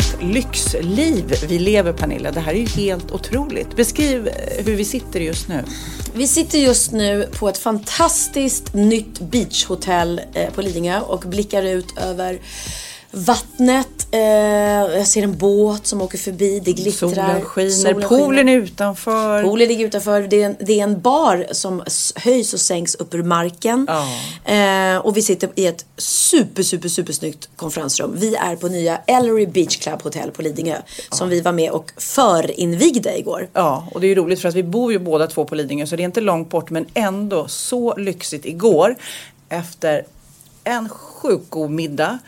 Vilket lyxliv vi lever Pernilla. Det här är ju helt otroligt. Beskriv eh, hur vi sitter just nu. Vi sitter just nu på ett fantastiskt nytt beachhotell eh, på Lidingö och blickar ut över vattnet. Eh, jag ser en båt som åker förbi. Det glittrar. Solen skiner, Solen poolen skiner. är utanför. Poolen ligger utanför. Det är, en, det är en bar som höjs och sänks upp ur marken. Eh, och vi sitter i ett super, super, super snyggt konferensrum. Vi är på nya Ellery Beach Club Hotel på Lidingö. Som vi var med och förinvigde igår. Ja, och det är ju roligt för att vi bor ju båda två på Lidingö så det är inte långt bort men ändå så lyxigt igår efter en sjukt god middag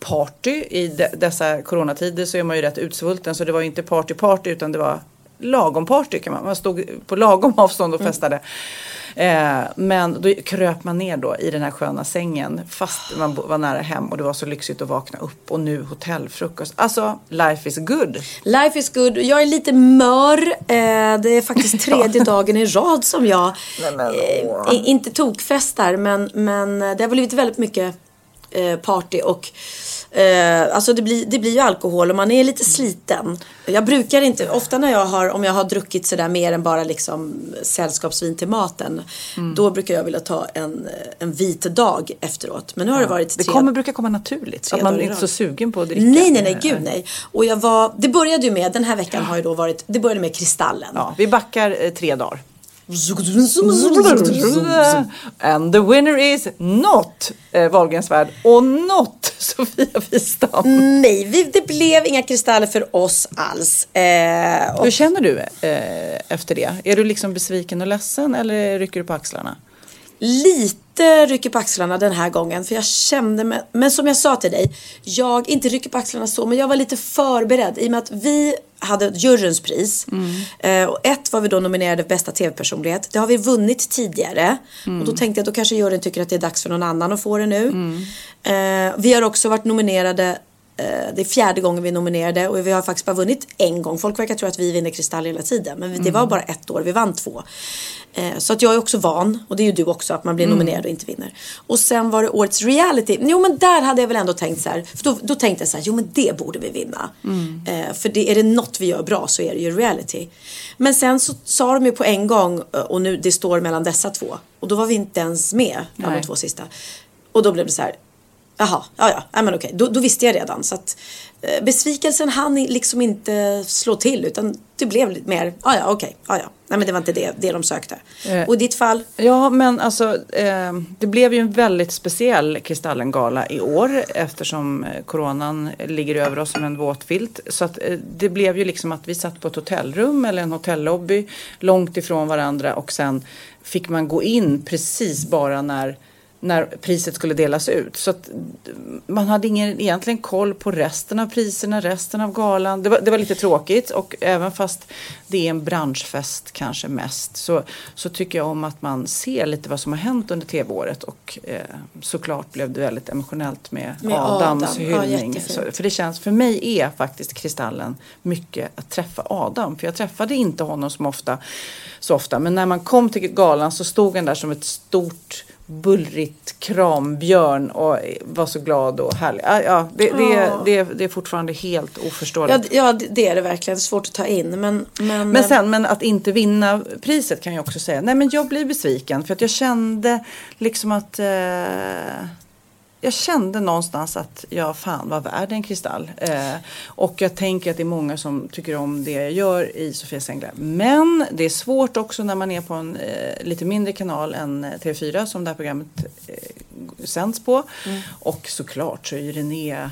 party i de, dessa coronatider så är man ju rätt utsvulten så det var ju inte party party utan det var lagom party kan man. Man stod på lagom avstånd och festade. Eh, men då kröp man ner då i den här sköna sängen fast man var nära hem och det var så lyxigt att vakna upp och nu hotellfrukost. Alltså, life is good. Life is good. Jag är lite mör. Eh, det är faktiskt tredje dagen i rad som jag eh, inte tokfestar. Men, men det har blivit väldigt mycket eh, party och Eh, alltså det blir, det blir ju alkohol och man är lite sliten. Jag brukar inte, ofta när jag har, om jag har druckit sådär mer än bara liksom sällskapsvin till maten. Då brukar jag vilja ta en, en vit dag efteråt. Men nu har det varit Det tre, kommer, brukar komma naturligt. Att man i inte är så sugen på att dricka. Nej, nej, nej, gud nej. Och jag var, det började ju med, den här veckan har ju då varit, det började med Kristallen. Ja, vi backar eh, tre dagar. And the winner is not eh, Wahlgrens värld och not Sofia Wistam. Nej, vi, det blev inga kristaller för oss alls. Eh, och Hur känner du eh, efter det? Är du liksom besviken och ledsen eller rycker du på axlarna? Lite rycker på axlarna den här gången. För jag kände mig, men som jag sa till dig, jag inte rycker på axlarna så, men jag var lite förberedd. I och med att vi hade juryns pris. Eh, och ett var vi då nominerade för bästa tv-personlighet. Det har vi vunnit tidigare. Och då tänkte jag då kanske juryn tycker att det är dags för någon annan att få det nu. Eh, vi har också varit nominerade det är fjärde gången vi är nominerade och vi har faktiskt bara vunnit en gång. Folk verkar tro att vi vinner Kristall hela tiden. Men vi- det var bara ett år, vi vann två. Eh, Så att jag är också van, och det är ju du också, att man blir nominerad och inte vinner. Och sen var det årets reality. Jo men där hade jag väl ändå tänkt så här. För då, då tänkte jag så här, jo men det borde vi vinna. Eh, För det, är det något vi gör bra så är det ju reality. Men sen så sa de ju på en gång, eh, och nu det står mellan dessa två. Och då var vi inte ens med de två sista. Och då blev det så här, Jaha, ja ja, ja men okej, då, då visste jag redan. Så att eh, besvikelsen hann liksom inte slå till utan det blev lite mer, ja ja okej, ja ja. Nej men det var inte det, det de sökte. Eh. Och i ditt fall? Ja, men alltså eh, det blev ju en väldigt speciell Kristallengala i år eftersom eh, coronan ligger över oss som en våt filt. Så att eh, det blev ju liksom att vi satt på ett hotellrum eller en hotellobby långt ifrån varandra och sen fick man gå in precis bara när när priset skulle delas ut. Så man hade ingen egentligen koll på resten av priserna, resten av galan. Det var, det var lite tråkigt och även fast det är en branschfest kanske mest så, så tycker jag om att man ser lite vad som har hänt under tv-året och eh, såklart blev det väldigt emotionellt med, Med Adams Adam. Ja, hyllning. jättefint. så, för det känns, för mig är faktiskt Kristallen mycket att träffa Adam. För jag träffade inte honom som ofta, så ofta. Men när man kom till galan så stod han där som ett stort bullrigt krambjörn och var så glad och härlig. Ja, det, det, det, det är fortfarande helt oförståeligt. Ja, ja, det är det verkligen. Det är svårt att ta in. Men, men, Men sen, men att inte vinna priset kan jag också säga. Nej, men jag blir besviken för att jag kände liksom att eh, jag kände någonstans att jag fan var värd en kristall. Eh, och jag tänker att det är många som tycker om det jag gör i Sofias Änglar. Men det är svårt också när man är på en eh, lite mindre kanal än eh, TV4 som det här programmet eh, sänds på. Och såklart så är ju René eh,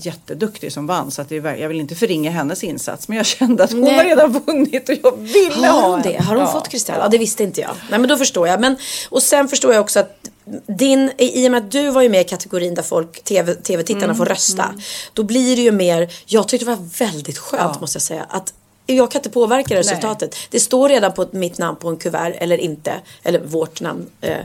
jätteduktig som vann. Så att det är, jag vill inte förringa hennes insats. Men jag kände att hon Nej. har redan vunnit och jag ville Har ha det? Har hon Ja. fått kristall? Ja, det visste inte jag. Nej, men då förstår jag. Men, och sen förstår jag också att din, i och med att du var ju med i kategorin där folk, TV, TV-tittarna Mm, får rösta. Då blir det ju mer, jag tyckte det var väldigt skönt måste jag säga. Att jag kan inte påverka resultatet. Det står redan på mitt namn på en kuvert eller inte. Eller vårt namn. Eh,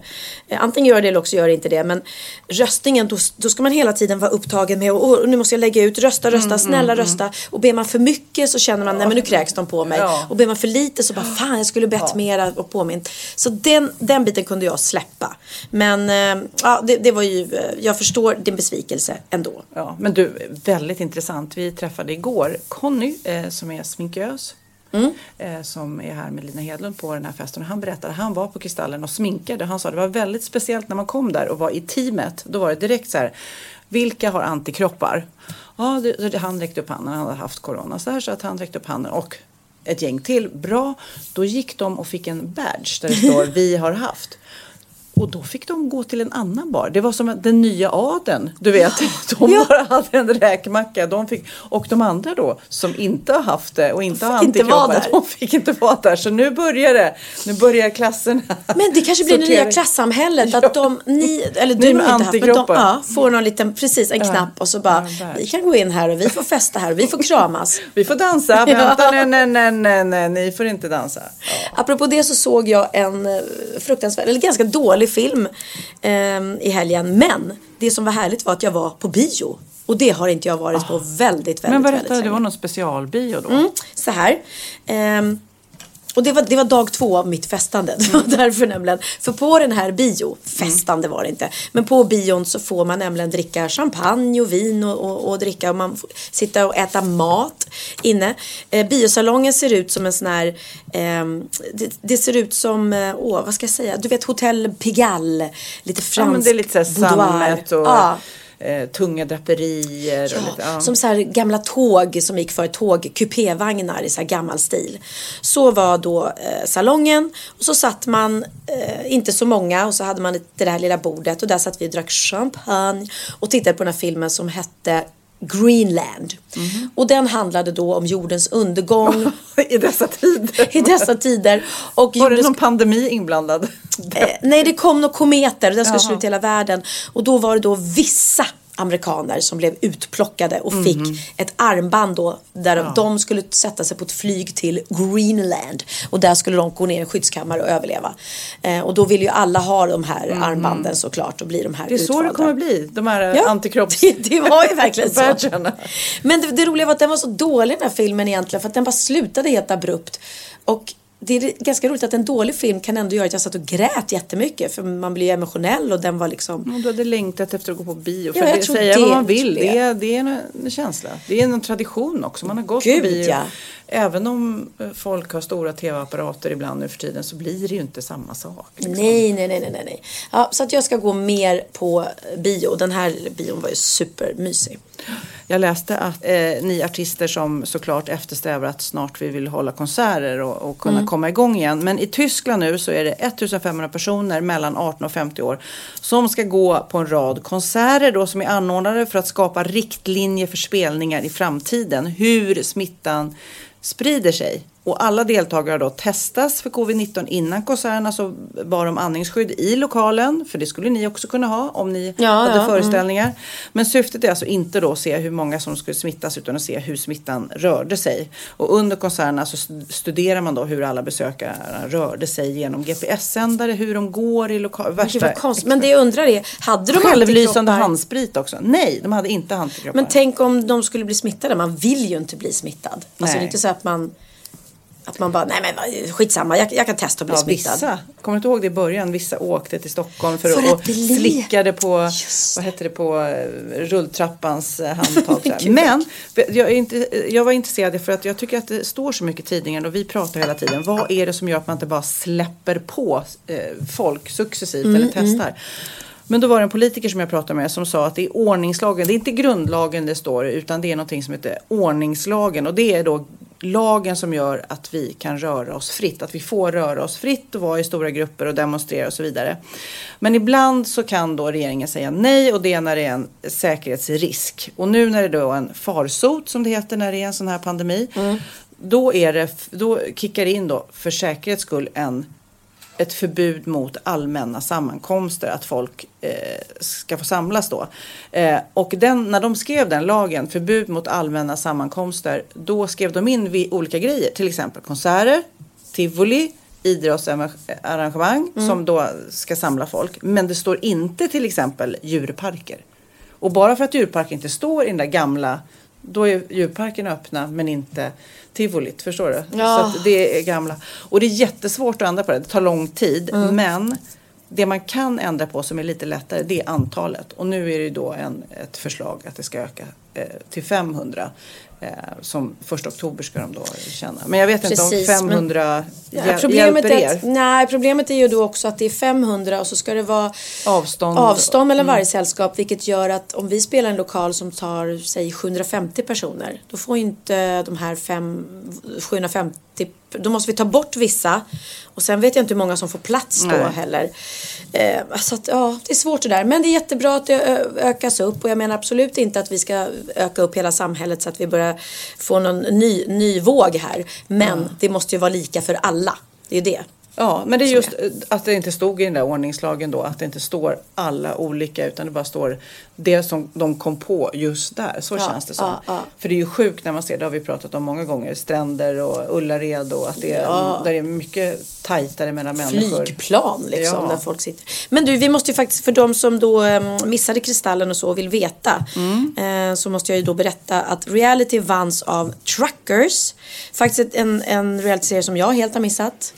antingen gör det eller också gör det inte det. Men röstningen, då, då ska man hela tiden vara upptagen med och, nu måste jag lägga ut, rösta, rösta, snälla rösta. Och ber man för mycket så känner man, nej men nu kräks de på mig. Ja. Och ber man för lite så bara, fan jag skulle bett mera och påmint. Så den, den biten kunde jag släppa. Men eh, ja, det, det var ju, eh, jag förstår din besvikelse ändå. Ja, men du, väldigt intressant. Vi träffade igår Conny eh, som är sminkös. Mm. Eh, som är här med Lina Hedlund på den här festen. Och han berättade, att han var på Kristallen och sminkade. Han sa att det var väldigt speciellt när man kom där och var i teamet. Då var det direkt så här, vilka har antikroppar? Ja, det, han räckte upp handen, han hade haft corona. Så, här, så att han räckte upp handen och ett gäng till. Bra, då gick de och fick en badge där det står vi har haft. Och då fick de gå till en annan bar. Det var som den nya adeln. Du vet, de Ja. bara hade en räkmacka. De fick, och de andra då som inte har haft det och inte har inte vara antikroppar. De fick inte vara där. Så nu börjar det. Nu börjar klasserna. Men det kanske blir det nya klassamhället. Att Ja. de, ni, eller du har inte haft, men de ja, får någon liten, precis en knapp och så bara, Ja, vi kan gå in här och vi får festa här och vi får kramas. Vi får dansa. Ja. Vänta, nej, nej, nej, nej, nej, ni får inte dansa. Ja. Apropå det så såg jag en eh, fruktansvärd, eller ganska dålig film eh, i helgen. Men det som var härligt var att jag var på bio. Och det har inte jag varit på väldigt, väldigt, Ah. Men väldigt berätta, det länge. var någon specialbio då? Mm, så här. Ehm, och det var, det var dag två av mitt festande. Det var därför nämligen. För på den här bio, festande var det inte. Men på bion så får man nämligen dricka champagne och vin och, och, och dricka. Och man får sitta och äta mat inne. Eh, biosalongen ser ut som en sån här. ehm, det, det ser ut som, eh, åh vad ska jag säga. Du vet Hotell Pigalle. Lite fransk Ja, men det är lite så här boudoir. sammet och Ja. Eh, tunga draperier. Ja, lite, ja. Som så här gamla tåg som gick för tåg, kupévagnar i så här gammal stil. Så var då eh, salongen och så satt man, eh, inte så många och så hade man det där lilla bordet och där satt vi och drack champagne och tittade på den här filmen som hette Greenland. Mhm. Och den handlade då om jordens undergång I dessa tider. i dessa tider. Och Var det någon pandemi inblandad? Eh, nej, det kom några kometer den skulle ut hela världen. Och då var det då vissa amerikaner som blev utplockade och Mhm. fick ett armband då där de skulle sätta sig på ett flyg till Greenland och där skulle de gå ner i en skyddskammare och överleva. Eh, och då vill ju alla ha de här armbanden såklart och bli de här Mhm. Det är så det utvalda. kommer bli. De här Ja, antikropps... det, det var ju verkligen så. Men det, det roliga var att den var så dålig den här filmen egentligen för att den bara slutade helt abrupt. Och det är ganska roligt att en dålig film kan ändå göra att jag satt och grät jättemycket för man blir emotionell och den var liksom Och Du hade längtat efter att gå på bio. För Ja, jag det, tror säga det, vad man vill, det. det. är, det är en, en känsla. Det är en tradition också. Man har gått Gud, på bio. ja. Även om eh, folk har stora tv-apparater ibland nu för tiden så blir det ju inte samma sak. liksom. Nej, nej, nej, nej, nej, nej. Ja, så att jag ska gå mer på bio. Den här bion var ju supermysig. Jag läste att eh, ni artister som såklart eftersträvar att snart vi vill hålla konserter och, och kunna Mm. komma igång igen. Men i Tyskland nu så är det 1500 personer mellan 18 och 50 år som ska gå på en rad konserter då som är anordnade för att skapa riktlinjer för spelningar i framtiden. Hur smittan sprider sig. Och alla deltagare då testas för covid-19 innan konserterna så bar de andningsskydd i lokalen. För det skulle ni också kunna ha om ni Ja, hade ja, mm. föreställningar. Men syftet är alltså inte då att se hur många som skulle smittas utan att se hur smittan rörde sig. Och under konserterna så st- studerar man då hur alla besökare rörde sig genom GPS-sändare, hur de går i lokal... Gud vad konstigt. Men det jag undrar är, hade de Självlysande handsprit också. Nej, de hade inte antikroppar. Men tänk om de skulle bli smittade. Man vill ju inte bli smittad. Alltså Nej. det är inte så att man... Att man bara, nej men skitsamma, jag, jag kan testa att bli Ja, smittad. vissa, kommer du inte ihåg det i början? Vissa åkte till Stockholm för, För att, att bli- slickade på, Just vad heter det, på eh, rulltrappans eh, handtag. Men jag, är inte, jag var intresserad för att jag tycker att det står så mycket i tidningen och vi pratar hela tiden. Vad är det som gör att man inte bara släpper på eh, folk successivt Mm, eller testar? Men då var det en politiker som jag pratade med som sa att det är ordningslagen, det är inte grundlagen det står utan det är någonting som heter ordningslagen och det är då lagen som gör att vi kan röra oss fritt, att vi får röra oss fritt och vara i stora grupper och demonstrera och så vidare. Men ibland så kan då regeringen säga nej och det är när det är en säkerhetsrisk. Och nu när det då är en farsot som det heter när det är en sån här pandemi, då, är det, då kickar det in då för säkerhets skull en ett förbud mot allmänna sammankomster, att folk eh, ska få samlas då. Eh, och den, när de skrev den lagen, förbud mot allmänna sammankomster, då skrev de in vi, olika grejer, till exempel konserter, tivoli, idrottsarrangemang som då ska samla folk. Men det står inte till exempel djurparker. Och bara för att djurparker inte står i den där gamla, då är djurparken öppna men inte tivolit, förstår du? Ja. Så det är gamla. Och det är jättesvårt att ändra på det, det tar lång tid. Men det man kan ändra på som är lite lättare det är antalet. Och nu är det ju då en, ett förslag att det ska öka till 500. Eh, som första oktober ska de då känna. Men jag vet inte Precis, om men- 500 Ja, hjäl- problemet, hjälper är att, er. nej, problemet är ju då också att det är 500 och så ska det vara Avstånd. avstånd mellan varje sällskap. Vilket gör att om vi spelar en lokal som tar, säg 750 personer. Då får inte de här fem, 750, då måste vi ta bort vissa. Och sen vet jag inte hur många som får plats då Nej. heller. Eh, så att, ja, det är svårt det där. Men det är jättebra att det ökas upp. Och jag menar absolut inte att vi ska öka upp hela samhället så att vi börjar få någon ny, ny våg här. Men det måste ju vara lika för alla. Det är ju det. Ja, men det är just att det inte stod i den där ordningslagen då, att det inte står alla olika utan det bara står det som de kom på just där. Så Ja, känns det som. ja, ja. För det är ju sjukt när man ser, det har vi pratat om många gånger, stränder och Ullared och att det är, där det är mycket tajtare mellan människor. flygplan liksom där folk sitter. Men du, vi måste ju faktiskt för de som då missade Kristallen och så och vill veta. Mm. Eh, så måste jag ju då berätta att reality vanns av Truckers. Faktiskt en, en reality-serie som jag helt har missat.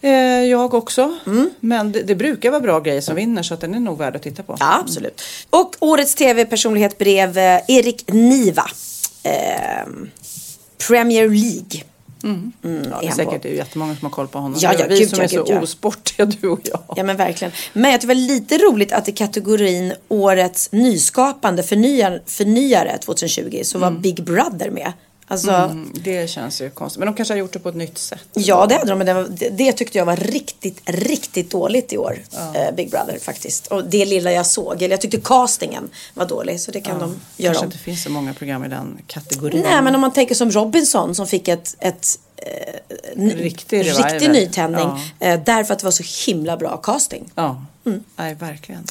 Eh, jag också. Mm. Men det, det brukar vara bra grejer som vinner så att den är nog värd att titta på. Ja, absolut. Och årets tv-personlighet blev eh, Erik Niva. Ehm, Premier League. Mm, Ja, är det är säkert det är jättemånga som har koll på honom. Ja, ja, vi gud, som ja, är så gud, ja. osportiga, du och jag. Ja men verkligen. Men jag det var lite roligt att i kategorin Årets nyskapande förnyar, förnyare 2020 så var Big Brother med. Alltså, Mm, det känns ju konstigt. Men de kanske har gjort det på ett nytt sätt. ja det hade de men det, var, det, tyckte jag var riktigt, riktigt dåligt i år. Eh, Big Brother faktiskt. Och det lilla jag såg, eller jag tyckte castingen var dålig så det kan de göra Kanske om. inte finns så många program i den kategorin. Nej men om man tänker som Robinson som fick ett, ett eh, Riktig riktig nytändning. Ja. Eh, därför att det var så himla bra casting. Ja, nej verkligen.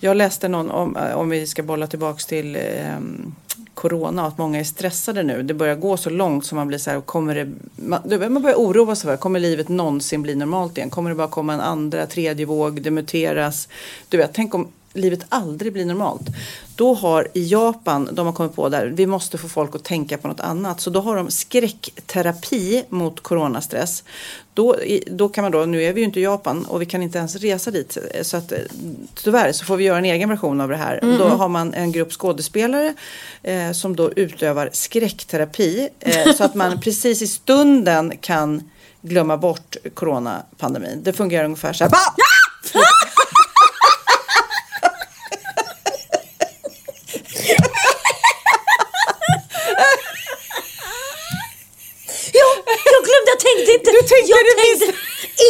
Jag läste någon om, eh, om vi ska bolla tillbaks till ehm, Corona och att många är stressade nu. Det börjar gå så långt som man blir så här, kommer det, man, man börjar oroa sig för, kommer livet någonsin bli normalt igen? Kommer det bara komma en andra, tredje våg, det muteras? Du vet, tänk om livet aldrig blir normalt. Då har i Japan, de har kommit på där, vi måste få folk att tänka på något annat. Så då har de skräckterapi mot coronastress. Då, då kan man då, nu är vi ju inte i Japan och vi kan inte ens resa dit. Så att tyvärr så får vi göra en egen version av det här. Då har man en grupp skådespelare eh, som då utövar skräckterapi. Eh, så att man precis i stunden kan glömma bort coronapandemin. Det fungerar ungefär så här. Bah! Ja, jag glömde, jag tänkte jag tänkte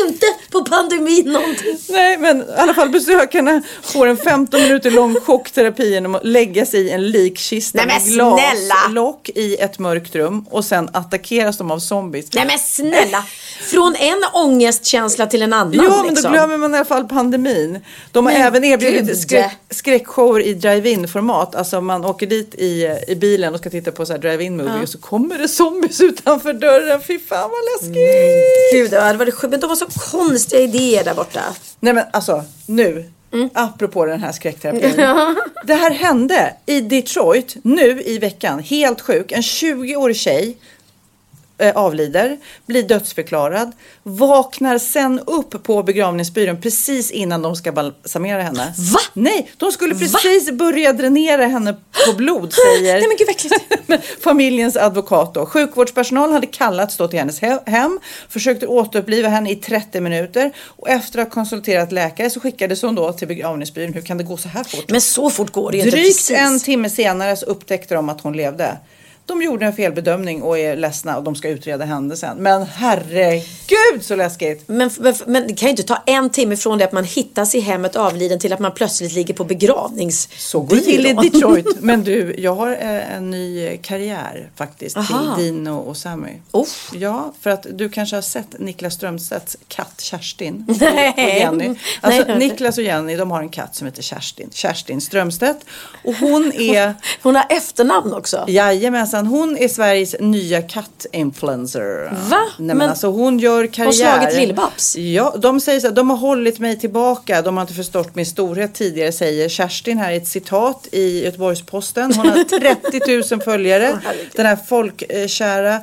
inte på pandemin någonting. Nej, men i alla fall besökarna får en 15 minuter lång chockterapi genom att lägga sig i en likkista Nej, med glaslock i ett mörkt rum och sen attackeras de av zombies. Nej men snälla. Från en ångestkänsla till en annan. Ja, men då liksom. glömmer man i alla fall pandemin. De har Men även gud. erbjudit skräck, skräckshower i drive-in format. Alltså man åker dit i, i bilen och ska titta på så här drive-in movie och så kommer det zombies utanför dörren. Fy fan vad läskigt! Gud, ja, det var. Men de var så konstiga idéer där borta. Nej men alltså nu, Mm. apropå den här skräckterapin. det här hände i Detroit nu i veckan, helt sjuk. En 20-årig tjej avlider, blir dödsförklarad, vaknar sen upp på begravningsbyrån precis innan de ska balsamera henne. Va? Nej, de skulle precis börja dränera henne på blod säger Nej men gud familjens advokat. Då. Sjukvårdspersonal hade kallats då till hennes he- hem, försökte återuppliva henne i 30 minuter och efter att ha konsulterat läkare så skickades hon då till begravningsbyrån. Hur kan det gå så här fort? Men så fort går det ju inte Drygt precis. en timme senare så upptäckte de att hon levde. De gjorde en felbedömning och är ledsna och de ska utreda händelsen. Men herregud så läskigt! Men, men, men det kan ju inte ta en timme från det att man hittas i hemmet avliden till att man plötsligt ligger på begravnings. Så går det till i Detroit. Men du, jag har eh, en ny karriär faktiskt Aha. till Dino och Sammy. Uff. Ja, för att du kanske har sett Niklas Strömstedts katt Kerstin Nej. och Jenny. Nej, Alltså, inte. Niklas och Jenny de har en katt som heter Kerstin. Kerstin Strömstedt. Och hon är Hon har efternamn också. Jajamensan, hon är Sveriges nya katt-influencer. Va? Nej, men, Men- alltså hon gör karriär. slagit Lill-Babs? Ja, de säger så här, de har hållit mig tillbaka, de har inte förstått min storhet tidigare, säger Kerstin här i ett citat i Göteborgs-Posten. Hon har 30 000 följare. Den här folkkära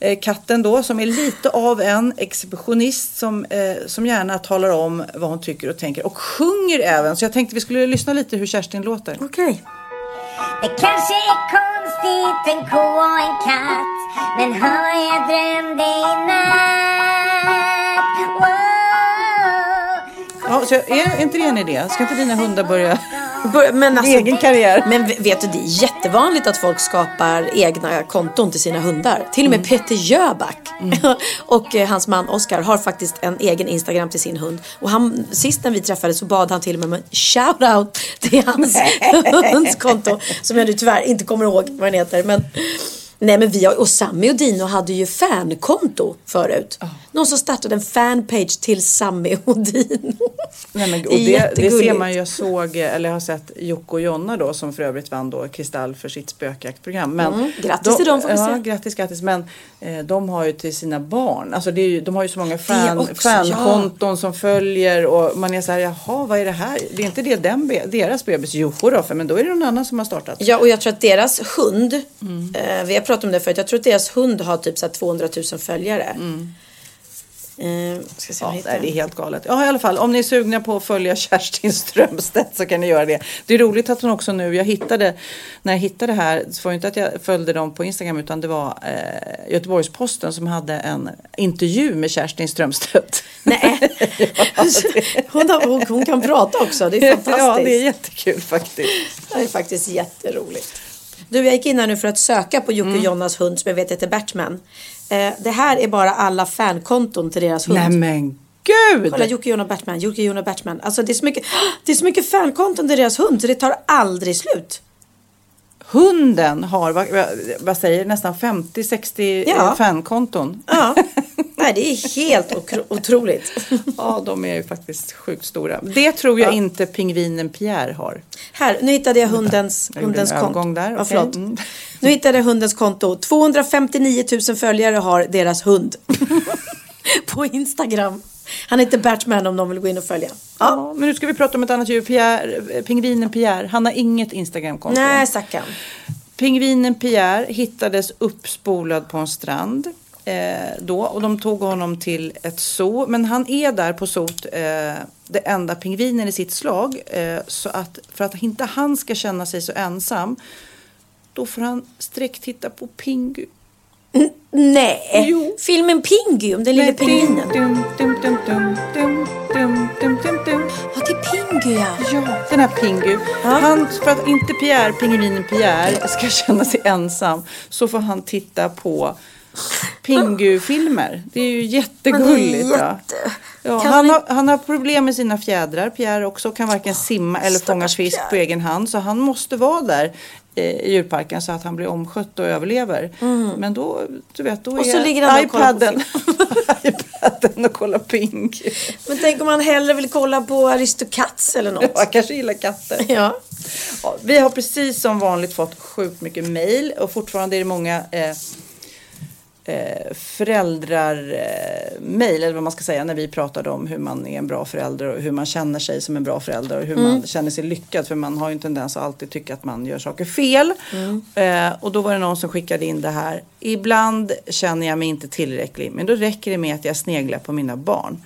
eh, katten då som är lite av en exhibitionist som, eh, som gärna talar om vad hon tycker och tänker och sjunger även. Så jag tänkte vi skulle lyssna lite hur Kerstin låter. Okej. Det kanske är konstigt, en ko och en katt Men hör jag drömde i natt wow. Ja, så är inte det en idé? Ska inte dina hundar börja men alltså, egen karriär? Men vet du, det är jättevanligt att folk skapar egna konton till sina hundar. Till och med Peter Jöback och eh, hans man Oscar har faktiskt en egen Instagram till sin hund. Och han, sist när vi träffades så bad han till och med om en shout-out till hans hunds konto. Som jag nu tyvärr inte kommer ihåg vad den heter. Men, nej men vi har, och Sammy och Dino hade ju fankonto förut. Någon som startade en fanpage till Sammy och Dino. Nej, men, och det, det ser man ju. Jag såg, eller har sett Jocke och Jonna då som för övrigt vann då Kristall för sitt spökjaktprogram. Men Mm, grattis till dem, får vi ja, säga. Grattis, grattis. Men eh, de har ju till sina barn, alltså det är ju, de har ju så många fan, också, fankonton som följer och man är så här, jaha vad är det här? Det är inte det den, deras bebis? Jo då, för, men då är det någon annan som har startat. Ja, och jag tror att deras hund, Mm. eh, vi har pratat om det förut, jag tror att deras hund har typ så här 200 000 följare. Eh, ska se Mm. Ja, nej, det är helt galet. Ja, i alla fall. Om ni är sugna på att följa Kerstin Strömstedt så kan ni göra det. Det är roligt att hon också nu, jag hittade, när jag hittade det här, så var det inte att jag följde dem på Instagram utan det var eh, Göteborgs-Posten som hade en intervju med Kerstin Strömstedt. Nej, hon, har, hon, hon kan prata också, det är fantastiskt. ja, det är jättekul faktiskt. Det är faktiskt jätteroligt. Du, jag gick in här nu för att söka på Mm. Jocke och Jonas hund som jag vet heter Batman. Eh, det här är bara alla fankonton till deras hund. Nej men gud! Kolla Jocke, Jonna, Batman, Jocke, Jonna, Batman. Alltså det är så mycket, det är så mycket fankonton till deras hund så det tar aldrig slut. Hunden har, vad, vad- säger nästan 50-60 Ja. fankonton. Ja, nej det är helt otroligt. Ja, de är ju faktiskt sjukt stora. Det tror jag inte pingvinen Pierre har. Här, nu hittade jag hundens, Jag hundens en konto. där, Ja, okej. förlåt. Mm. Nu hittade jag hundens konto. 259 000 följare har deras hund. På Instagram. Han heter Batman om någon vill gå in och följa. Ja, men nu ska vi prata om ett annat djur. Pierre, eh, pingvinen Pierre. Han har inget Instagramkonto. Nej, stackarn. Pingvinen Pierre hittades uppspolad på en strand. Eh, då, och de tog honom till ett zoo. Men han är där på zoot, eh, det enda pingvinen i sitt slag. Eh, så att för att inte han ska känna sig så ensam. Då får han sträcktitta på Pingu. Nej, jo. filmen Pingu, om den lille pingvinen. Ja, det är Pingu ja. Ja, den här Pingu. Ja. Han, för att inte Pierre, pingvinen Pierre, ska känna sig ensam så får han titta på Pingu-filmer. Det är ju jättegulligt. Men det är jätte... Ja. Kan han, har, han har problem med sina fjädrar, Pierre också. Kan varken simma eller fånga fisk på egen hand. Så han måste vara där eh, i djurparken så att han blir omskött och överlever. Men då, du vet, då Mm. Och är så ligger han iPaden, iPaden och kollar Pingu. Men tänk om man hellre vill kolla på Aristocats eller något. Jag kanske gillar katter. Ja. Ja, vi har precis som vanligt fått sjukt mycket mejl och fortfarande är det många eh, eh, föräldrar, eh, eller vad man ska säga, när vi pratade om hur man är en bra förälder och hur man känner sig som en bra förälder och hur man känner sig lyckad. För man har ju en tendens att alltid tycka att man gör saker fel. Eh, och då var det någon som skickade in det här. Ibland känner jag mig inte tillräcklig, men då räcker det med att jag sneglar på mina barn.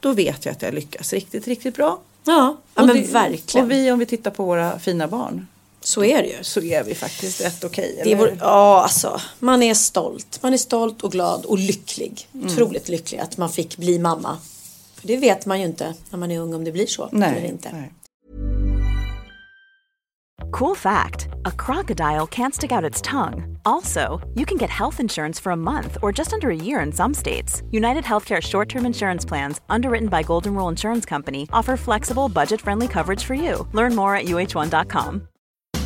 Då vet jag att jag lyckas riktigt, riktigt bra. Ja, ja men det- verkligen. Och vi, om vi tittar på våra fina barn, Så är det ju. så är vi faktiskt rätt okej. Eller? vår, ja, alltså. Man är stolt. Man är stolt och glad och lycklig. Mm. Otroligt lycklig att man fick bli mamma. För det vet man ju inte när man är ung om det blir så eller Nej, inte. nej. Cool fact a crocodile can't stick out its tongue. Also, you can get health insurance for a month or just under a year in some states. United Healthcare short term insurance plans, underwritten by Golden Rule Insurance Company, offer flexible, budget friendly coverage for you. Learn more at uh1.com.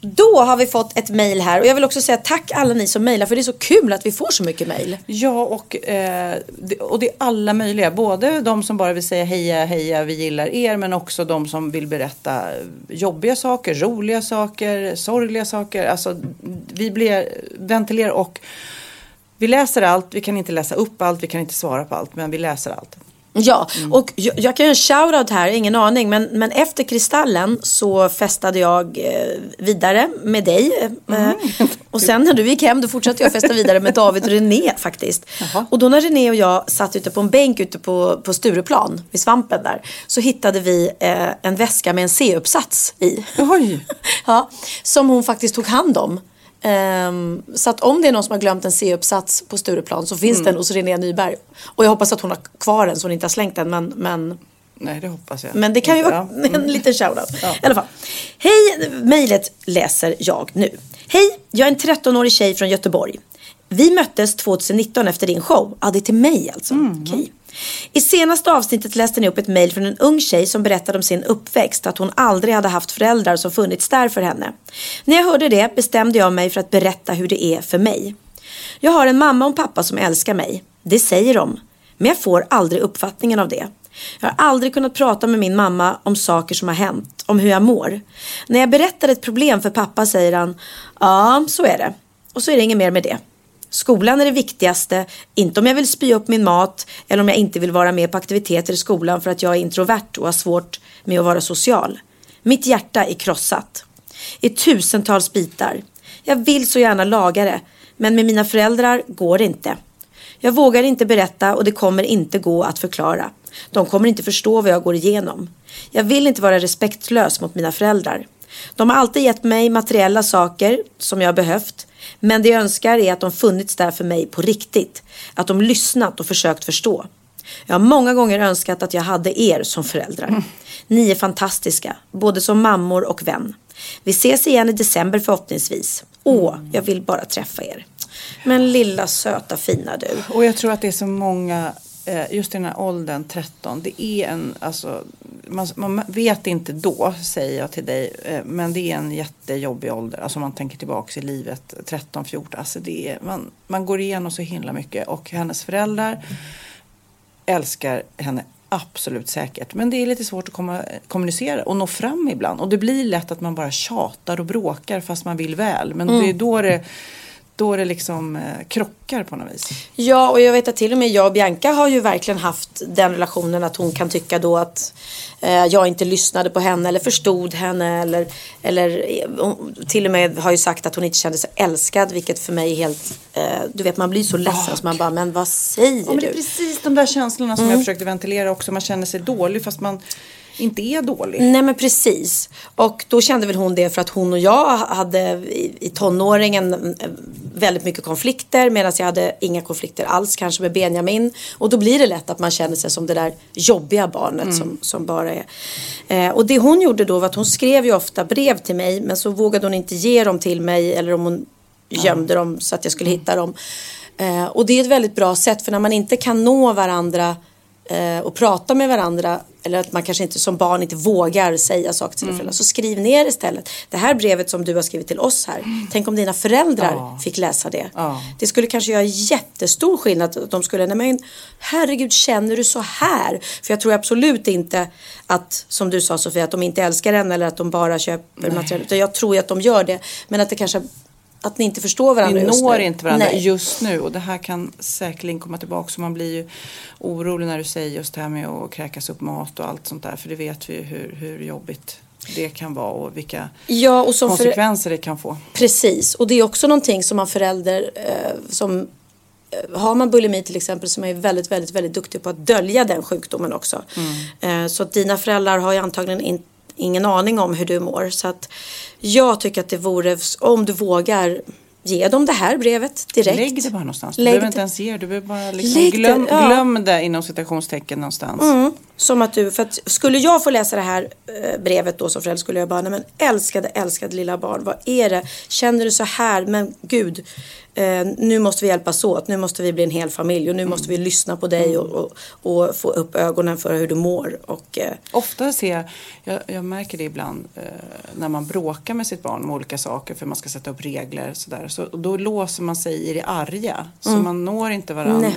Då har vi fått ett mejl här och jag vill också säga tack alla ni som mejlar för det är så kul att vi får så mycket mejl. Ja, och, eh, det, och det är alla möjliga. Både de som bara vill säga heja, heja, vi gillar er. Men också de som vill berätta jobbiga saker, roliga saker, sorgliga saker. Alltså, vi blir, ventilerar och vi läser allt. Vi kan inte läsa upp allt, vi kan inte svara på allt. Men vi läser allt. Ja, och jag, jag kan göra en shoutout här, ingen aning. Men, men efter Kristallen så festade jag eh, vidare med dig. Eh, Och sen när du gick hem då fortsatte jag festa vidare med David och René faktiskt. Och då när René och jag satt ute på en bänk ute på, på Stureplan, vid svampen där. Så hittade vi eh, en väska med en C-uppsats i. Oj! ja, som hon faktiskt tog hand om. Ehm, så att om det är någon som har glömt en C-uppsats på Stureplan så finns den hos René Nyberg. Och jag hoppas att hon har kvar den så hon inte har slängt den. Men, men, Nej, det hoppas jag. men det kan ju vara Ja. Mm. en liten shoutout. I alla fall. Hej, mejlet läser jag nu. Hej, jag är en 13-årig tjej från Göteborg. Vi möttes 2019 efter din show. Ja, det är till mig alltså. Okej. I senaste avsnittet läste ni upp ett mejl från en ung tjej som berättade om sin uppväxt, att hon aldrig hade haft föräldrar som funnits där för henne. När jag hörde det bestämde jag mig för att berätta hur det är för mig. Jag har en mamma och en pappa som älskar mig. Det säger de. Men jag får aldrig uppfattningen av det. Jag har aldrig kunnat prata med min mamma om saker som har hänt, om hur jag mår. När jag berättar ett problem för pappa säger han, ja så är det. Och så är det inget mer med det. Skolan är det viktigaste, inte om jag vill spy upp min mat eller om jag inte vill vara med på aktiviteter i skolan för att jag är introvert och har svårt med att vara social. Mitt hjärta är krossat. I tusentals bitar. Jag vill så gärna laga det, men med mina föräldrar går det inte. Jag vågar inte berätta och det kommer inte gå att förklara. De kommer inte förstå vad jag går igenom. Jag vill inte vara respektlös mot mina föräldrar. De har alltid gett mig materiella saker som jag har behövt. Men det jag önskar är att de funnits där för mig på riktigt. Att de lyssnat och försökt förstå. Jag har många gånger önskat att jag hade er som föräldrar. Ni är fantastiska, både som mammor och vän. Vi ses igen i december förhoppningsvis. Åh, jag vill bara träffa er. Men lilla söta fina du. Och jag tror att det är så många, just i den här åldern, 13, det är en, alltså, man, man vet inte då, säger jag till dig, eh, men det är en jättejobbig ålder. Alltså man tänker tillbaka i livet, 13, 14, alltså det är, man, man går igenom så himla mycket och hennes föräldrar älskar henne absolut säkert. Men det är lite svårt att komma, kommunicera och nå fram ibland. Och det blir lätt att man bara tjatar och bråkar fast man vill väl. Men det är då det, då det liksom eh, krockar på något vis. Ja, och jag vet att till och med jag och Bianca har ju verkligen haft den relationen att hon kan tycka då att eh, jag inte lyssnade på henne eller förstod henne eller, eller eh, till och med har ju sagt att hon inte kände sig älskad vilket för mig är helt, eh, du vet man blir så ledsen så man bara, men vad säger Ja, men det är du? precis de där känslorna som jag försökte ventilera också. Man känner sig dålig fast man inte är dålig. Nej men precis. Och då kände väl hon det för att hon och jag hade i, i tonåringen eh, väldigt mycket konflikter medan jag hade inga konflikter alls kanske med Benjamin. Och då blir det lätt att man känner sig som det där jobbiga barnet som, som bara är. Eh, och det hon gjorde då var att hon skrev ju ofta brev till mig men så vågade hon inte ge dem till mig eller om hon gömde dem så att jag skulle hitta dem. Eh, och det är ett väldigt bra sätt för när man inte kan nå varandra eh, och prata med varandra eller att man kanske inte som barn inte vågar säga saker till sina föräldrar. Så skriv ner istället. Det här brevet som du har skrivit till oss här. Tänk om dina föräldrar fick läsa det. Ja. Det skulle kanske göra jättestor skillnad. De skulle, nej men herregud känner du så här? För jag tror absolut inte att, som du sa Sofia, att de inte älskar henne eller att de bara köper material. Utan jag tror att de gör det. Men att det kanske, att ni inte förstår varandra Vi just når nu. inte varandra Nej. just nu och det här kan säkerligen komma tillbaka. Så man blir ju orolig när du säger just det här med att kräkas upp mat och allt sånt där. För det vet vi ju hur, hur jobbigt det kan vara och vilka Ja, och som för, konsekvenser det kan få. Precis, och det är också någonting som man förälder eh, som eh, har man bulimi till exempel så är man väldigt, väldigt, väldigt duktig på att dölja den sjukdomen också. Eh, så att dina föräldrar har ju antagligen in, ingen aning om hur du mår. Så att jag tycker att det vore, om du vågar, ge dem det här brevet direkt. Lägg det bara någonstans. Du Lägg behöver det- inte ens ge det. Du behöver bara liksom Lägg det, glöm, ja. glöm det inom citationstecken någonstans. Mm, som att du, för att skulle jag få läsa det här eh, brevet då som förälder skulle jag bara, nej men älskade, älskade lilla barn, vad är det? Känner du så här? Men gud, eh, nu måste vi hjälpas åt, nu måste vi bli en hel familj och nu måste vi lyssna på dig och, och, och få upp ögonen för hur du mår. Och, eh, Ofta ser jag, jag, jag märker det ibland eh, när man bråkar med sitt barn om olika saker för man ska sätta upp regler sådär. Så, och då låser man sig i det arga. Så man når inte varandra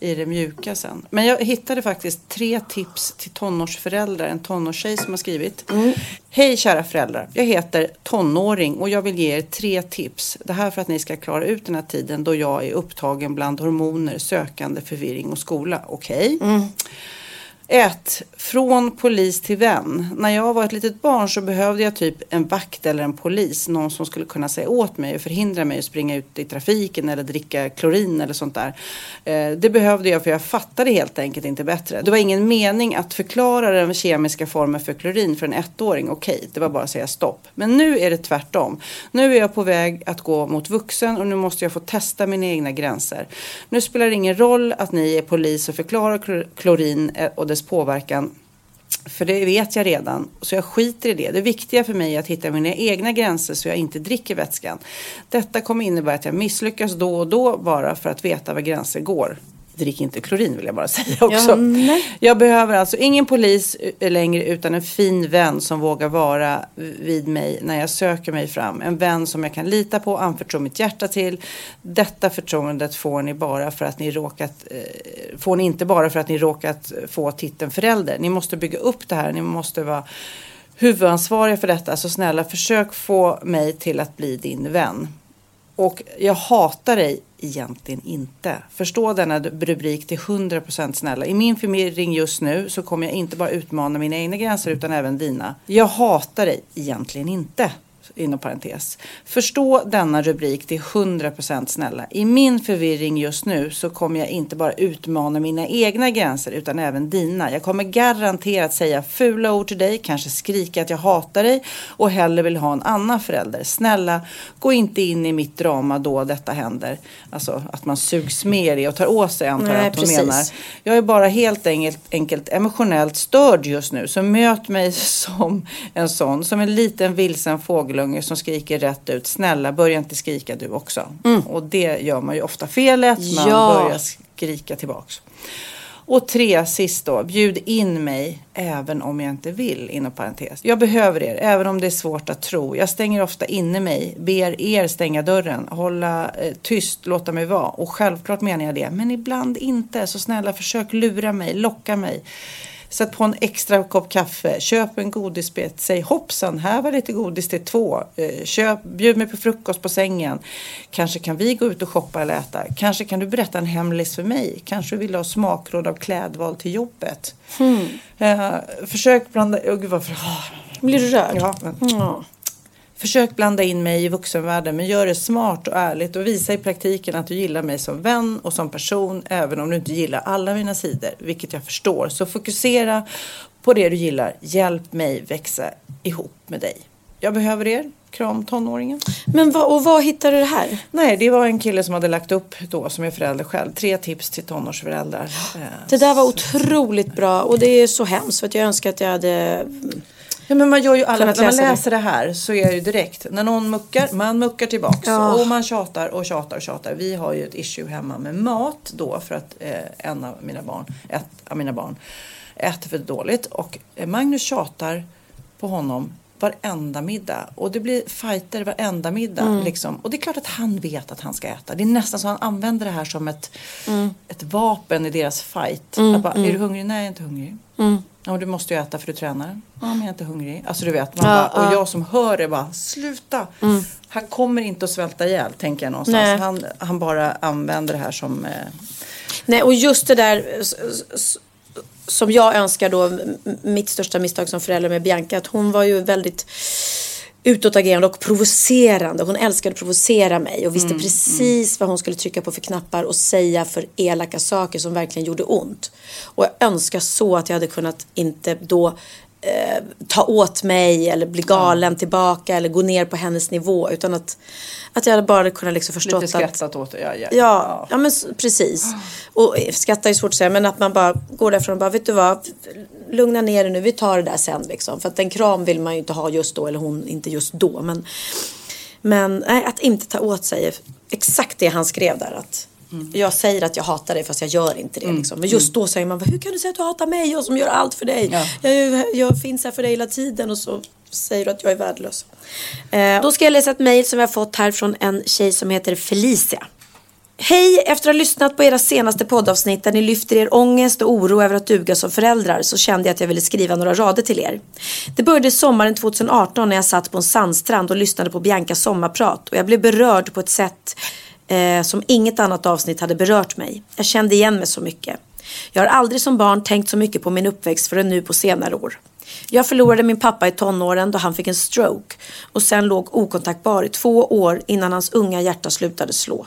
i, i det mjuka sen. Men jag hittade faktiskt tre tips till tonårsföräldrar. En tonårstjej som har skrivit. Hej kära föräldrar. Jag heter tonåring och jag vill ge er tre tips. Det här för att ni ska klara ut den här tiden då jag är upptagen bland hormoner, sökande, förvirring och skola. Okej? Mm. 1. Från polis till vän. När jag var ett litet barn så behövde jag typ en vakt eller en polis. Någon som skulle kunna säga åt mig och förhindra mig att springa ut i trafiken eller dricka klorin eller sånt där. Eh, det behövde jag för jag fattade helt enkelt inte bättre. Det var ingen mening att förklara den kemiska formen för klorin för en ettåring. Okej, det var bara att säga stopp. Men nu är det tvärtom. Nu är jag på väg att gå mot vuxen och nu måste jag få testa mina egna gränser. Nu spelar det ingen roll att ni är polis och förklarar klorin eh, och dess påverkan. För det vet jag redan, så jag skiter i det. Det viktiga för mig är att hitta mina egna gränser så jag inte dricker vätskan. Detta kommer innebära att jag misslyckas då och då bara för att veta var gränser går. Drick inte klorin vill jag bara säga också. Ja, nej. Jag behöver alltså ingen polis eh, längre utan en fin vän som vågar vara vid mig när jag söker mig fram. En vän som jag kan lita på och anförtro mitt hjärta till. Detta förtroendet får ni bara för att ni råkat, eh, får ni inte bara för att ni råkat få titeln förälder. Ni måste bygga upp det här. Ni måste vara huvudansvariga för detta. Så snälla försök få mig till att bli din vän. Och jag hatar dig egentligen inte. Förstå denna rubrik till 100% snälla. I min förvirring just nu så kommer jag inte bara utmana mina egna gränser utan även dina. Jag hatar dig egentligen inte. Inom parentes. Förstå denna rubrik till 100% snälla. I min förvirring just nu så kommer jag inte bara utmana mina egna gränser utan även dina. Jag kommer garanterat säga fula ord till dig, kanske skrika att jag hatar dig och hellre vill ha en annan förälder. Snälla, gå inte in i mitt drama då detta händer. Alltså att man sugs med i och tar åt sig antar jag att hon menar. Jag är bara helt enkelt, enkelt emotionellt störd just nu. Så möt mig som en sån. Som en liten vilsen fågelunge som skriker rätt ut. Snälla, börja inte skrika du också. Och det gör man ju ofta felet. Man Ja. börjar skrika tillbaks. Och tre, sist då, bjud in mig även om jag inte vill, inom parentes. Jag behöver er, även om det är svårt att tro. Jag stänger ofta inne mig, ber er stänga dörren, hålla eh, tyst, låta mig vara. Och självklart menar jag det, men ibland inte. Så snälla, försök lura mig, locka mig. Sätt på en extra kopp kaffe, köp en godisbit, säg hoppsan, här var lite godis till två. Eh, Köp, bjud mig på frukost på sängen. Kanske kan vi gå ut och shoppa eller äta. Kanske kan du berätta en hemlis för mig. Kanske vill du ha smakråd av klädval till jobbet. Eh, försök blanda... Oh, gud vad... Oh. Blir du rörd? Ja, men- Ja. Försök blanda in mig i vuxenvärlden men gör det smart och ärligt och visa i praktiken att du gillar mig som vän och som person även om du inte gillar alla mina sidor, vilket jag förstår. Så fokusera på det du gillar. Hjälp mig växa ihop med dig. Jag behöver er. Kram tonåringen. Men vad, och var hittar du det här? Nej, det var en kille som hade lagt upp då som är förälder själv. Tre tips till tonårsföräldrar. Eh, Det där var otroligt bra och det är så hemskt för att jag önskar att jag hade Ja, men man gör ju alla, när man det. läser det här så är det ju direkt. När någon muckar, man muckar tillbaks. Ja. Och man tjatar och tjatar och tjatar. Vi har ju ett issue hemma med mat då för att eh, en av mina barn, ett av mina barn äter för dåligt. Och eh, Magnus tjatar på honom varenda middag. Och det blir fighter varenda middag. Mm. Liksom. Och det är klart att han vet att han ska äta. Det är nästan så han använder det här som ett, Mm. ett vapen i deras fight. Att bara, Är du hungrig? Nej, jag är inte hungrig. Mm. Ja, du måste ju äta för du tränar. Ja, men jag är inte hungrig. Alltså du vet, man Ja, bara, och ja. jag som hör det bara, sluta. Han kommer inte att svälta ihjäl, tänker jag någonstans. Nej. Han, han bara använder det här som... Eh, Nej, och just det där som jag önskar då, mitt största misstag som förälder med Bianca, att hon var ju väldigt utåtagerande och provocerande. Hon älskade att provocera mig och visste precis vad hon skulle trycka på för knappar och säga för elaka saker som verkligen gjorde ont. Och jag önskar så att jag hade kunnat inte då eh, ta åt mig eller bli galen tillbaka eller gå ner på hennes nivå utan att, att jag hade bara kunnat liksom förstått lite att skrattat åt det. Ja, ja, Ja, ja men precis. Och skratta är svårt att säga men att man bara går därifrån och bara vet du vad, lugna ner dig nu, vi tar det där sen liksom. För att en kram vill man ju inte ha just då eller hon inte just då. Men, Men nej, att inte ta åt sig exakt det han skrev där. Att Jag säger att jag hatar dig fast jag gör inte det. Liksom. Men just då säger man, hur kan du säga att du hatar mig? Jag som gör allt för dig. Jag, jag finns här för dig hela tiden. Och så säger du att jag är värdelös. Eh, då ska jag läsa ett mejl som jag fått här från en tjej som heter Felicia. Hej! Efter att ha lyssnat på era senaste poddavsnitt där ni lyfter er ångest och oro över att duga som föräldrar så kände jag att jag ville skriva några rader till er. Det började sommaren 2018 när jag satt på en sandstrand och lyssnade på Biancas sommarprat och jag blev berörd på ett sätt eh, som inget annat avsnitt hade berört mig. Jag kände igen mig så mycket. Jag har aldrig som barn tänkt så mycket på min uppväxt förrän nu på senare år. Jag förlorade min pappa i tonåren då han fick en stroke och sen låg okontaktbar i två år innan hans unga hjärta slutade slå.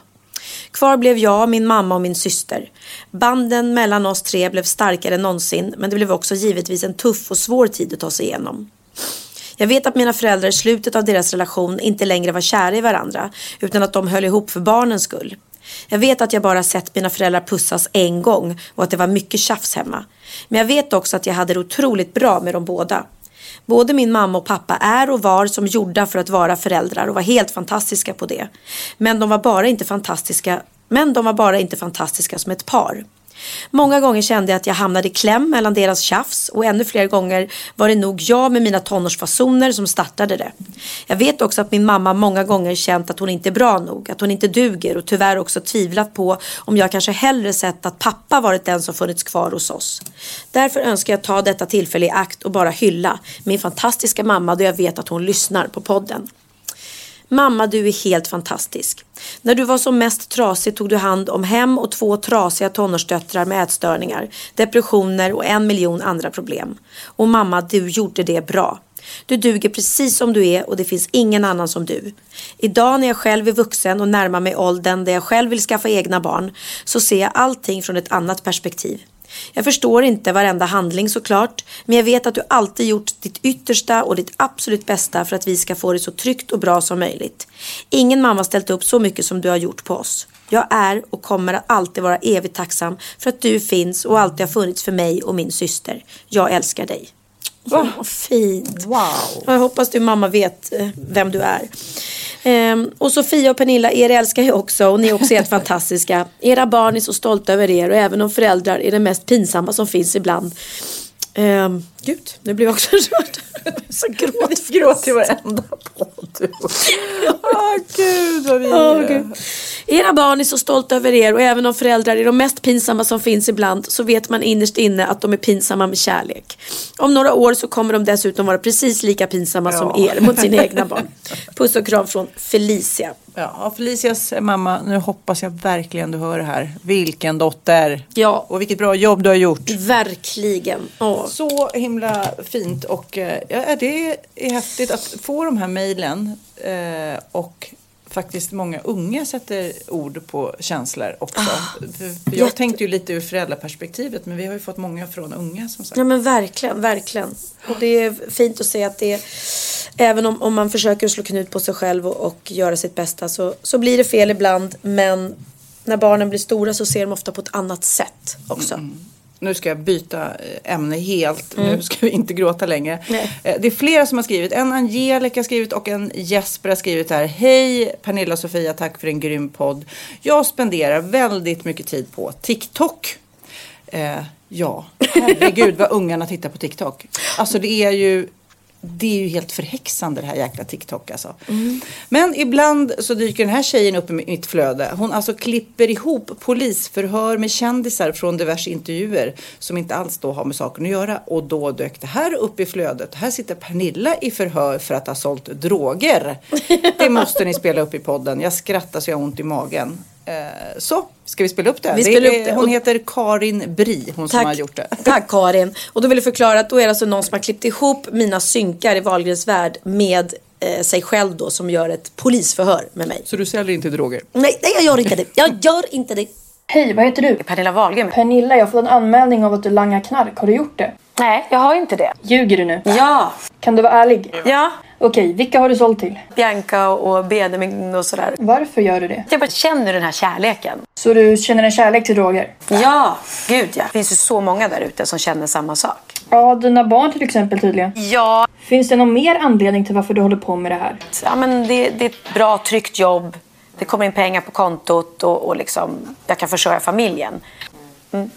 Kvar blev jag, min mamma och min syster. Banden mellan oss tre blev starkare än någonsin men det blev också givetvis en tuff och svår tid att ta sig igenom. Jag vet att mina föräldrar i slutet av deras relation inte längre var kära i varandra utan att de höll ihop för barnens skull. Jag vet att jag bara sett mina föräldrar pussas en gång och att det var mycket tjafs hemma. Men jag vet också att jag hade det otroligt bra med dem båda. Både min mamma och pappa är och var som gjorda för att vara föräldrar och var helt fantastiska på det. Men de var bara inte fantastiska, men de var bara inte fantastiska som ett par. Många gånger kände jag att jag hamnade i kläm mellan deras tjafs och ännu fler gånger var det nog jag med mina tonårsfasoner som startade det. Jag vet också att min mamma många gånger känt att hon inte är bra nog, att hon inte duger och tyvärr också tvivlat på om jag kanske hellre sett att pappa varit den som funnits kvar hos oss. Därför önskar jag ta detta tillfälle i akt och bara hylla min fantastiska mamma då jag vet att hon lyssnar på podden. Mamma, du är helt fantastisk. När du var som mest trasig tog du hand om hem och två trasiga tonårsdöttrar med ätstörningar, depressioner och en miljon andra problem. Och mamma, du gjorde det bra. Du duger precis som du är och det finns ingen annan som du. Idag när jag själv är vuxen och närmar mig åldern där jag själv vill skaffa egna barn så ser jag allting från ett annat perspektiv. Jag förstår inte varenda handling såklart, men jag vet att du alltid gjort ditt yttersta och ditt absolut bästa för att vi ska få det så tryggt och bra som möjligt. Ingen mamma har ställt upp så mycket som du har gjort på oss. Jag är och kommer att alltid vara evigt tacksam för att du finns och alltid har funnits för mig och min syster. Jag älskar dig. Vad fint. Wow. Jag hoppas du mamma vet eh, vem du är. Ehm, och Sofia och Pernilla, er älskar jag också och ni är också helt fantastiska. Era barn är så stolta över er och även om föräldrar är det mest pinsamma som finns ibland. Ehm, gud, nu blir jag också rörd. så gråt. Gråt i varenda podd. Åh gud vad vi Åh, Gud. Era barn är så stolta över er och även om föräldrar är de mest pinsamma som finns ibland så vet man innerst inne att de är pinsamma med kärlek. Om några år så kommer de dessutom vara precis lika pinsamma som er mot sina egna barn. Puss och kram från Felicia. Ja, Felicias mamma, nu hoppas jag verkligen du hör det här. Vilken dotter! Ja. Och vilket bra jobb du har gjort. Verkligen. Åh. Så himla fint och eh, ja, det är häftigt att få de här mejlen eh, och faktiskt många unga sätter ord på känslor också. För jag jätte- tänkte ju lite ur föräldraperspektivet men vi har ju fått många från unga som sagt. Ja men verkligen, verkligen. Och det är fint att se att det Även om, om man försöker slå knut på sig själv och, och göra sitt bästa så, så blir det fel ibland. Men när barnen blir stora så ser de ofta på ett annat sätt också. Nu ska jag byta eh, ämne helt. Nu ska vi inte gråta längre. Mm. Nej. Eh, Det är flera som har skrivit. En Angelica har skrivit och en Jesper har skrivit här. Hej Pernilla och Sofia, tack för en grym podd. Jag spenderar väldigt mycket tid på TikTok. Eh, ja, herregud vad ungarna tittar på TikTok. Alltså det är ju det är ju helt förhäxande det här jäkla TikTok alltså. Men ibland så dyker den här tjejen upp i mitt flöde. Hon alltså klipper ihop polisförhör med kändisar från diverse intervjuer som inte alls då har med saken att göra. Och då dök det här upp i flödet. Här sitter Pernilla i förhör för att ha sålt droger. Det måste ni spela upp i podden. Jag skrattar så jag har ont i magen. Eh, Så, ska vi spela upp det? Vi spelar det upp är, det. Hon heter Karin Bri, hon som har gjort det. Tack Karin. Och då vill jag förklara att då är det alltså någon som har klippt ihop mina synkar i Wahlgrens värld med eh, sig själv då som gör ett polisförhör med mig. Så du säljer inte droger? Nej, nej jag gör inte det. Jag gör inte det. Hej, vad heter du? Pernilla Wahlgren. Pernilla, jag har fått en anmälning av att du langar knark. Har du gjort det? Nej, jag har inte det. Ljuger du nu? Ja. Kan du vara ärlig? Ja. Okej, vilka har du sålt till? Bianca och Benjamin och sådär. Varför gör du det? Jag bara känner den här kärleken. Så du känner en kärlek till droger? Ja, gud ja. Det finns ju så många där ute som känner samma sak. Ja, dina barn till exempel tydligen. Ja. Finns det någon mer anledning till varför du håller på med det här? Ja, men det, det är ett bra, tryggt jobb. Det kommer in pengar på kontot och, och liksom, jag kan försörja familjen.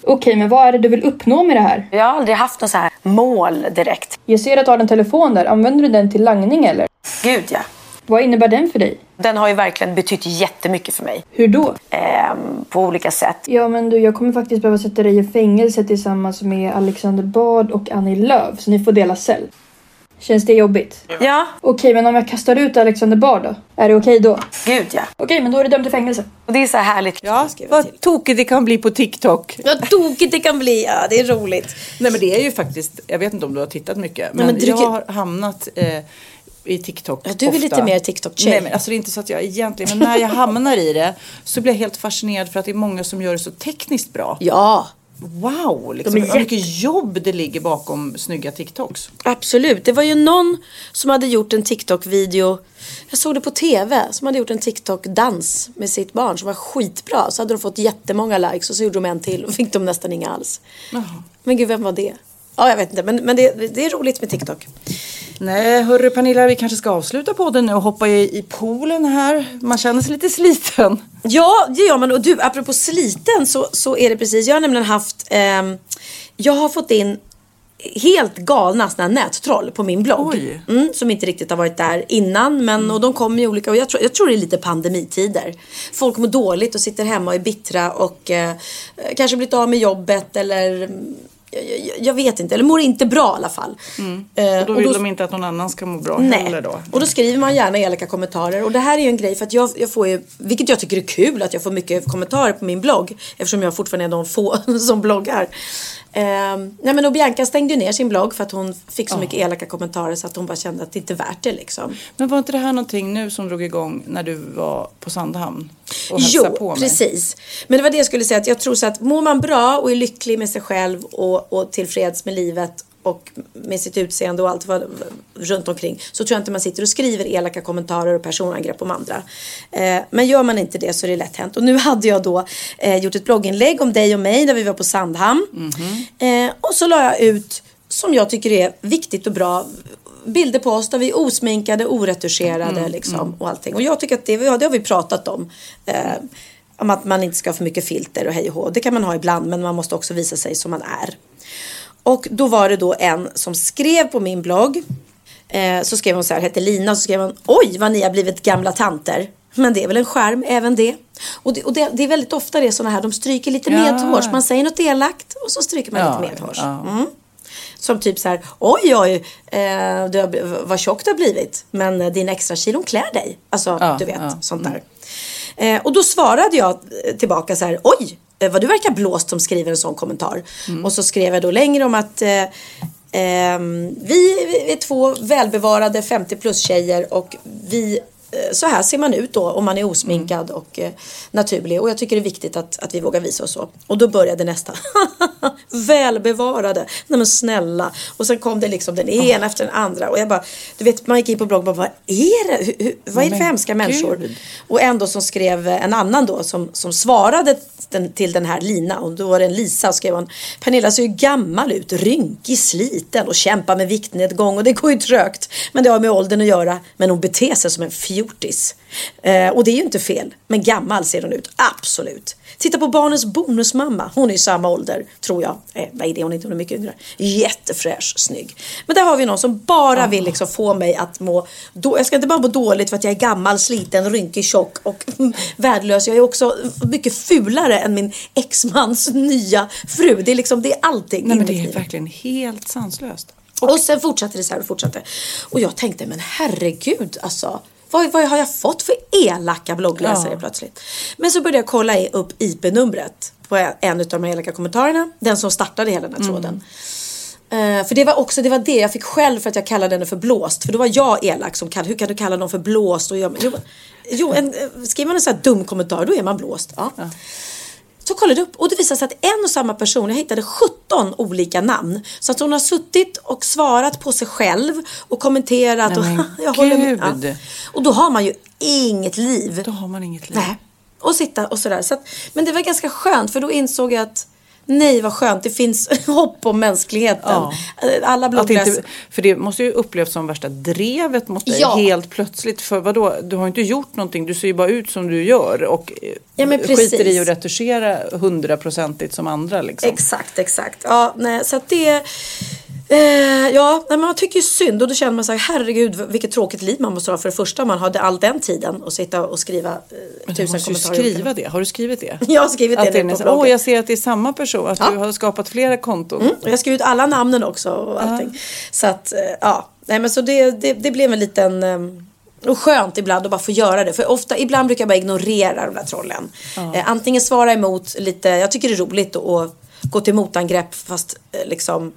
Okej, men vad är det du vill uppnå med det här? Jag har aldrig haft något så här mål direkt. Jag ser att du har en telefon där. Använder du den till langning eller? Gud, ja. Vad innebär den för dig? Den har ju verkligen betytt jättemycket för mig. Hur då? Ehm, på olika sätt. Ja, men du, jag kommer faktiskt behöva sätta dig i fängelse tillsammans med Alexander Bard och Annie Lööf, så ni får dela cell. Känns det jobbigt? Ja. Okej, men om jag kastar ut Alexander Bard då? Är det okej då? Gud, ja. Okej, men då är du dömd till fängelse. Och det är så här härligt. Ja, vad tokigt det kan bli på TikTok. Vad tokigt det kan bli, ja det är roligt. Nej men det är ju faktiskt, jag vet inte om du har tittat mycket. Men, men du- jag har hamnat eh, i TikTok Ja, du är ofta. lite mer TikTok-tjej. Nej men alltså det är inte så att jag egentligen, men när jag hamnar i det så blir jag helt fascinerad för att det är många som gör det så tekniskt bra. Ja, Wow, liksom, jätte- mycket jobb det ligger bakom snygga TikToks. absolut. Det var ju någon som hade gjort en TikTok-video. Jag såg det på TV. Som hade gjort en TikTok-dans med sitt barn som var skitbra. Så hade de fått jättemånga likes och så gjorde de en till och fick de nästan inga alls. Men gud, vem var det? Ja, jag vet inte. Men, men det, det är roligt med TikTok. Nej, hörru Pernilla, vi kanske ska avsluta podden nu och hoppa i, i poolen här. Man känner sig lite sliten. Ja, det gör man. Och du, apropå sliten så, så är det precis. Jag har nämligen haft... ehm, jag har fått in helt galna såna här nättroll på min blogg. Mm, som inte riktigt har varit där innan. Men, och de kommer i olika... Och jag, tror, jag tror det är lite pandemitider. Folk mår dåligt och sitter hemma och är bittra och eh, kanske blivit av med jobbet eller... mm, Jag, jag, vet inte, eller mår inte bra i alla fall. Eh, Och då och vill då- de inte att någon annan ska må bra Nej. heller då. Och då skriver man gärna elaka kommentarer. Och det här är ju en grej för att jag, jag får ju, vilket jag tycker är kul att jag får mycket kommentarer på min blogg. Eftersom jag fortfarande är de få som bloggar. Ehm, nej men och Bianca stängde ju ner sin blogg för att hon fick så mycket elaka kommentarer så att hon bara kände att det inte är värt det liksom. Men var inte det här någonting nu som drog igång när du var på Sandhamn? Och Jo, på mig? precis. Men det var det jag skulle säga att jag tror så att mår man bra och är lycklig med sig själv och, och tillfreds med livet och med sitt utseende och allt vad, runt omkring så tror jag inte man sitter och skriver elaka kommentarer och personangrepp om andra. Eh, men gör man inte det så är det lätt hänt. Och nu hade jag då eh, gjort ett blogginlägg om dig och mig där vi var på Sandhamn. Eh, och så la jag ut som jag tycker är viktigt och bra bilder på oss där vi är osminkade, oretuscherade liksom, och allting. Och jag tycker att det, ja, det har vi pratat om. Eh, om att man inte ska ha för mycket filter och hej och hå. Det kan man ha ibland men man måste också visa sig som man är. Och då var det då en som skrev på min blogg. Eh, så skrev hon så här, hette Lina, så skrev hon Oj vad ni har blivit gamla tanter. Men det är väl en skärm även det. Och det, och det, det är väldigt ofta det är sådana här, de stryker lite Ja. medhårs. Man säger något elakt och så stryker man Ja, lite medhårs. ja. Mm. Som typ så här, oj oj, eh, du har, vad tjock du har blivit. Men eh, din extra kilon klär dig. Alltså Ja, du vet, sånt där. Eh, och då svarade jag tillbaka så här, oj, vad du verkar blåst som skriver en sån kommentar. Och så skrev jag då längre om att eh, ehm, vi, är två välbevarade 50 plus tjejer och vi eh, så här ser man ut då om man är osminkad och eh, naturlig. Och jag tycker det är viktigt att, att vi vågar visa oss så. Och då började nästa. Välbevarade. Nej men snälla. Och sen kom det liksom den ena efter den andra. Och jag bara, du vet man gick in på bloggen och bara, vad är det? Hur, hur, vad är det för hemska människor? Och en då som skrev, eh, en annan då som, som svarade den, till den här Lina och då var det en Lisa och skrev hon Pernilla ser ju gammal ut, rynkig, sliten och kämpar med viktnedgång och det går ju trögt. Men det har med åldern att göra. Men hon beter sig som en fjortis. Eh, och det är ju inte fel. Men gammal ser hon ut, absolut. Titta på barnens bonusmamma. Hon är i samma ålder, tror jag. Eh, vad är det? Hon är inte hon är mycket yngre. Jättefräsch, snygg. Men där har vi någon som bara vill liksom få mig att må... Då, jag ska inte bara må dåligt för att jag är gammal, sliten, rynkig, tjock och värdelös. Jag är också mycket fulare än min exmans nya fru. Det är liksom, det är allting. Nej men det är verkligen helt sanslöst. Och sen fortsatte det så här och fortsatte. Och jag tänkte, men herregud alltså. Vad, vad har jag fått för elaka bloggläsare Ja. plötsligt? Men så började jag kolla upp IP-numret på en, av de här elaka kommentarerna. Den som startade hela den här tråden. Eh, för det var också det, var det jag fick själv för att jag kallade henne för blåst. För då var jag elak som kallade, hur kan du kalla någon för blåst? Och jag, jo, jo en, eh, skriver man en sån här dum kommentar då är man blåst. Ja. Så kollade upp och det visade sig att en och samma person, jag hittade 17 olika namn. Så att hon har suttit och svarat på sig själv och kommenterat. Nej, och, men jag håller med. Ja. Och då har man ju inget liv. Då har man inget liv. Nej. Och sitta och sådär. Så att, men det var ganska skönt för då insåg jag att nej vad skönt, det finns hopp om mänskligheten. Ja. Alla bloggläsare. inte, för det måste ju upplevas som värsta drevet mot dig Ja. helt plötsligt. För vadå, du har inte gjort någonting, du ser ju bara ut som du gör och eh, Ja, skiter i att retuschera hundraprocentigt som andra liksom. Exakt, exakt. Ja, nej, så det... Eh, ja, men man tycker ju synd och då känner man så här, herregud vilket tråkigt liv man måste ha för det första. Man hade all den tiden att sitta och skriva eh, Men du tusen måste kommentarer. skriva det. Har du skrivit det? Jag har skrivit det att nu på bloggen. Åh, jag ser att det är samma person. Att Ja. du har skapat flera konton. Mm, jag skrev ut alla namnen också och allting. Så att, eh, ja. Nej men så det, det, det blev en liten... eh, Och skönt ibland att bara få göra det. För ofta, ibland brukar jag bara ignorera de där trollen. Eh, antingen svara emot lite, jag tycker det är roligt att att gå till motangrepp fast eh, liksom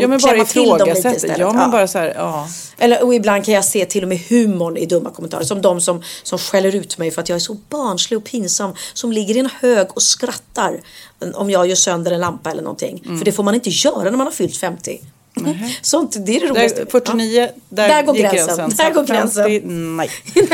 Ja men bara till dem lite istället. Ja men bara så här, ja. Eller, och ibland kan jag se till och med humorn i dumma kommentarer. Som de som, som skäller ut mig för att jag är så barnslig och pinsam. Som ligger i en hög och skrattar. Om jag gör sönder en lampa eller någonting. Mm. För det får man inte göra när man har fyllt 50. Sånt, det är det roligaste. Där, 49, där, Där går gick gränsen. Där går gränsen. 50, nej.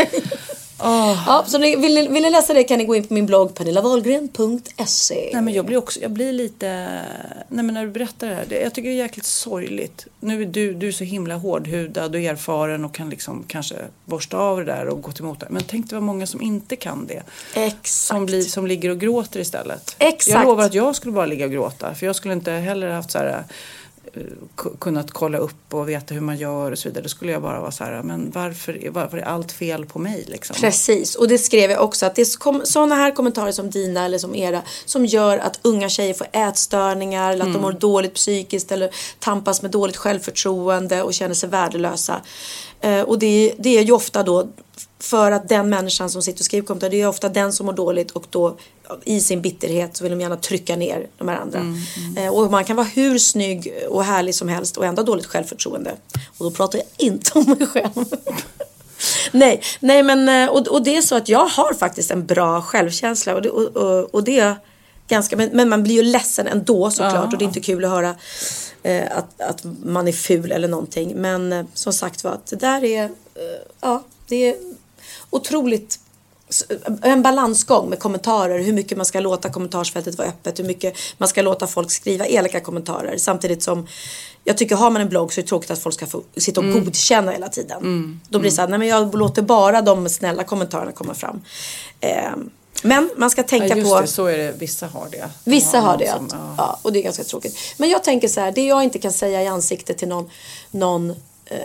Ja, så ni, vill, ni, vill ni läsa det kan ni gå in på min blogg pernillawahlgren.se. Nej men jag blir också, jag blir lite, nej men när du berättar det här, det, jag tycker det är jäkligt sorgligt. Nu är du, du är så himla hårdhudad och erfaren och kan liksom kanske borsta av det där och gå till motar. Men tänk dig vad många som inte kan det. Exakt. Som, blir, som ligger och gråter istället. Exakt. Jag lovar att jag skulle bara ligga och gråta. För jag skulle inte heller haft så här kunnat kolla upp och veta hur man gör och så vidare. Då skulle jag bara vara så här, men varför, varför är allt fel på mig liksom? Precis, och det skrev jag också att det är sådana här kommentarer som dina eller som era som gör att unga tjejer får ätstörningar eller att de mår dåligt psykiskt eller tampas med dåligt självförtroende och känner sig värdelösa. Eh, och det, det är ju ofta då för att den människan som sitter och skriver kommentarer det är ofta den som mår dåligt och då i sin bitterhet så vill de gärna trycka ner de här andra. Eh, och man kan vara hur snygg och härlig som helst och ändå ha dåligt självförtroende. Och då pratar jag inte om mig själv. Nej, nej men eh, och, och det är så att jag har faktiskt en bra självkänsla och det, och, och, och det är ganska, men, men man blir ju ledsen ändå såklart och det är inte kul att höra att, att man är ful eller någonting. Men eh, som sagt var det där är, eh, ja, det är otroligt en balansgång med kommentarer. Hur mycket man ska låta kommentarsfältet vara öppet. Hur mycket man ska låta folk skriva elaka kommentarer. Samtidigt som jag tycker har man en blogg så är det tråkigt att folk ska få sitta och godkänna hela tiden. Då blir det så här, nej men jag låter bara de snälla kommentarerna komma fram. Eh, men man ska tänka ja, just på... det, så är det. Vissa har det. De Vissa har någon det. som- ja. ja, och det är ganska tråkigt. Men jag tänker så här, det jag inte kan säga i ansiktet till någon, någon eh,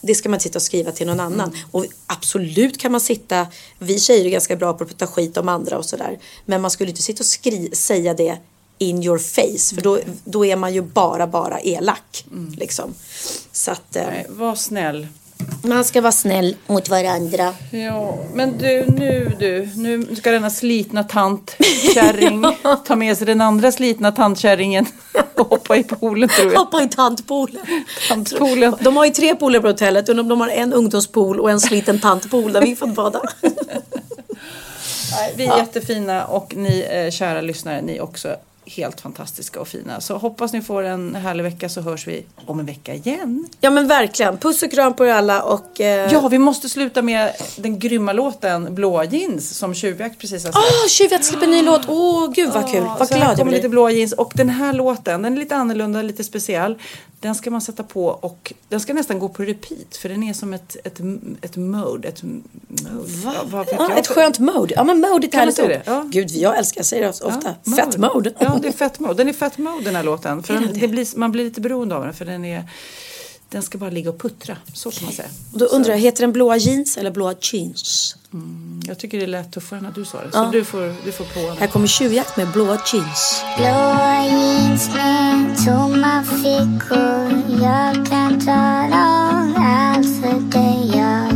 det ska man sitta och skriva till någon annan. Mm. Och absolut kan man sitta, vi tjejer är ganska bra på att ta skit om andra och sådär. Men man skulle inte sitta och skri- säga det in your face. För då, då är man ju bara, bara elak. Liksom. Så att eh, Mm. Nej, var snäll. Man ska vara snäll mot varandra. Ja, men du, nu du, nu ska denna slitna tantkärring ta med sig den andra slitna tantkärringen och hoppa i poolen tror jag. Hoppa i tantpoolen. Tantpoolen. De har ju tre pooler på hotellet. och De de har en ungdomspool och en sliten tantpool där vi får bada. Nej, Vi är jättefina och ni eh, kära lyssnare, ni också helt fantastiska och fina. Så hoppas ni får en härlig vecka så hörs vi om en vecka igen. Ja men verkligen. Puss och kram på er alla och... Eh... Ja, vi måste sluta med den grymma låten Blåa jeans som Tjuvjakt precis har släppt. Åh, Tjuvjakt släpper en ny låt. Åh, gud vad kul. Vad så här glad jag blir. lite blåa jeans och den här låten, den är lite annorlunda, lite speciell. Den ska man sätta på och den ska nästan gå på repeat för den är som ett, ett, ett mode. Ett mode. Va? Vet Ja, ett skönt mode. Ja men mode är ett härligt ord. Ja. Gud, jag älskar, jag säger det ofta. Ja, Fett mode. Ja, det är fett mode. Den är fett mode den här låten. För den, blir, man blir lite beroende av den för den är den ska bara ligga och puttra, så kan man säga. Och då undrar jag, heter den blåa jeans eller blåa jeans? Jag tycker det lät tuffare när du sa det. Så du får, du får prova Här kommer Tjuvjakt med blåa jeans. Blåa jeans med tomma fickor Jag kan tala om allt för dig jag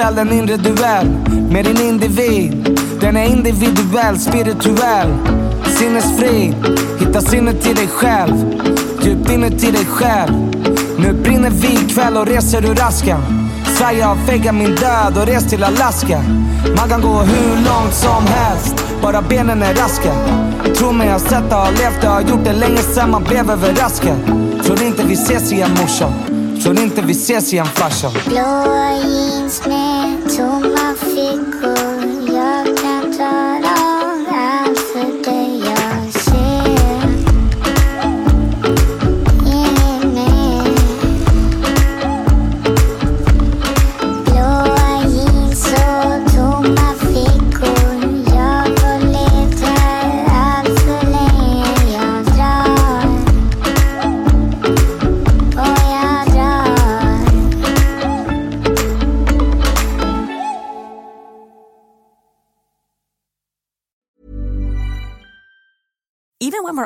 finna en inre duell med din individ. Den är individuell, spirituell, sinnesfri. Hitta sinnet till dig själv, djupt inuti dig själv. Nu brinner vi ikväll och reser ur askan. Sverige har väggat min död och rest till Alaska. Man kan gå hur långt som helst, bara benen är raska. Tro mig, jag har sett det, har levt det, har gjort det länge sen man blev överraskad. Tror inte vi ses igen morsan, tror inte vi ses igen farsan. Blåa jeans med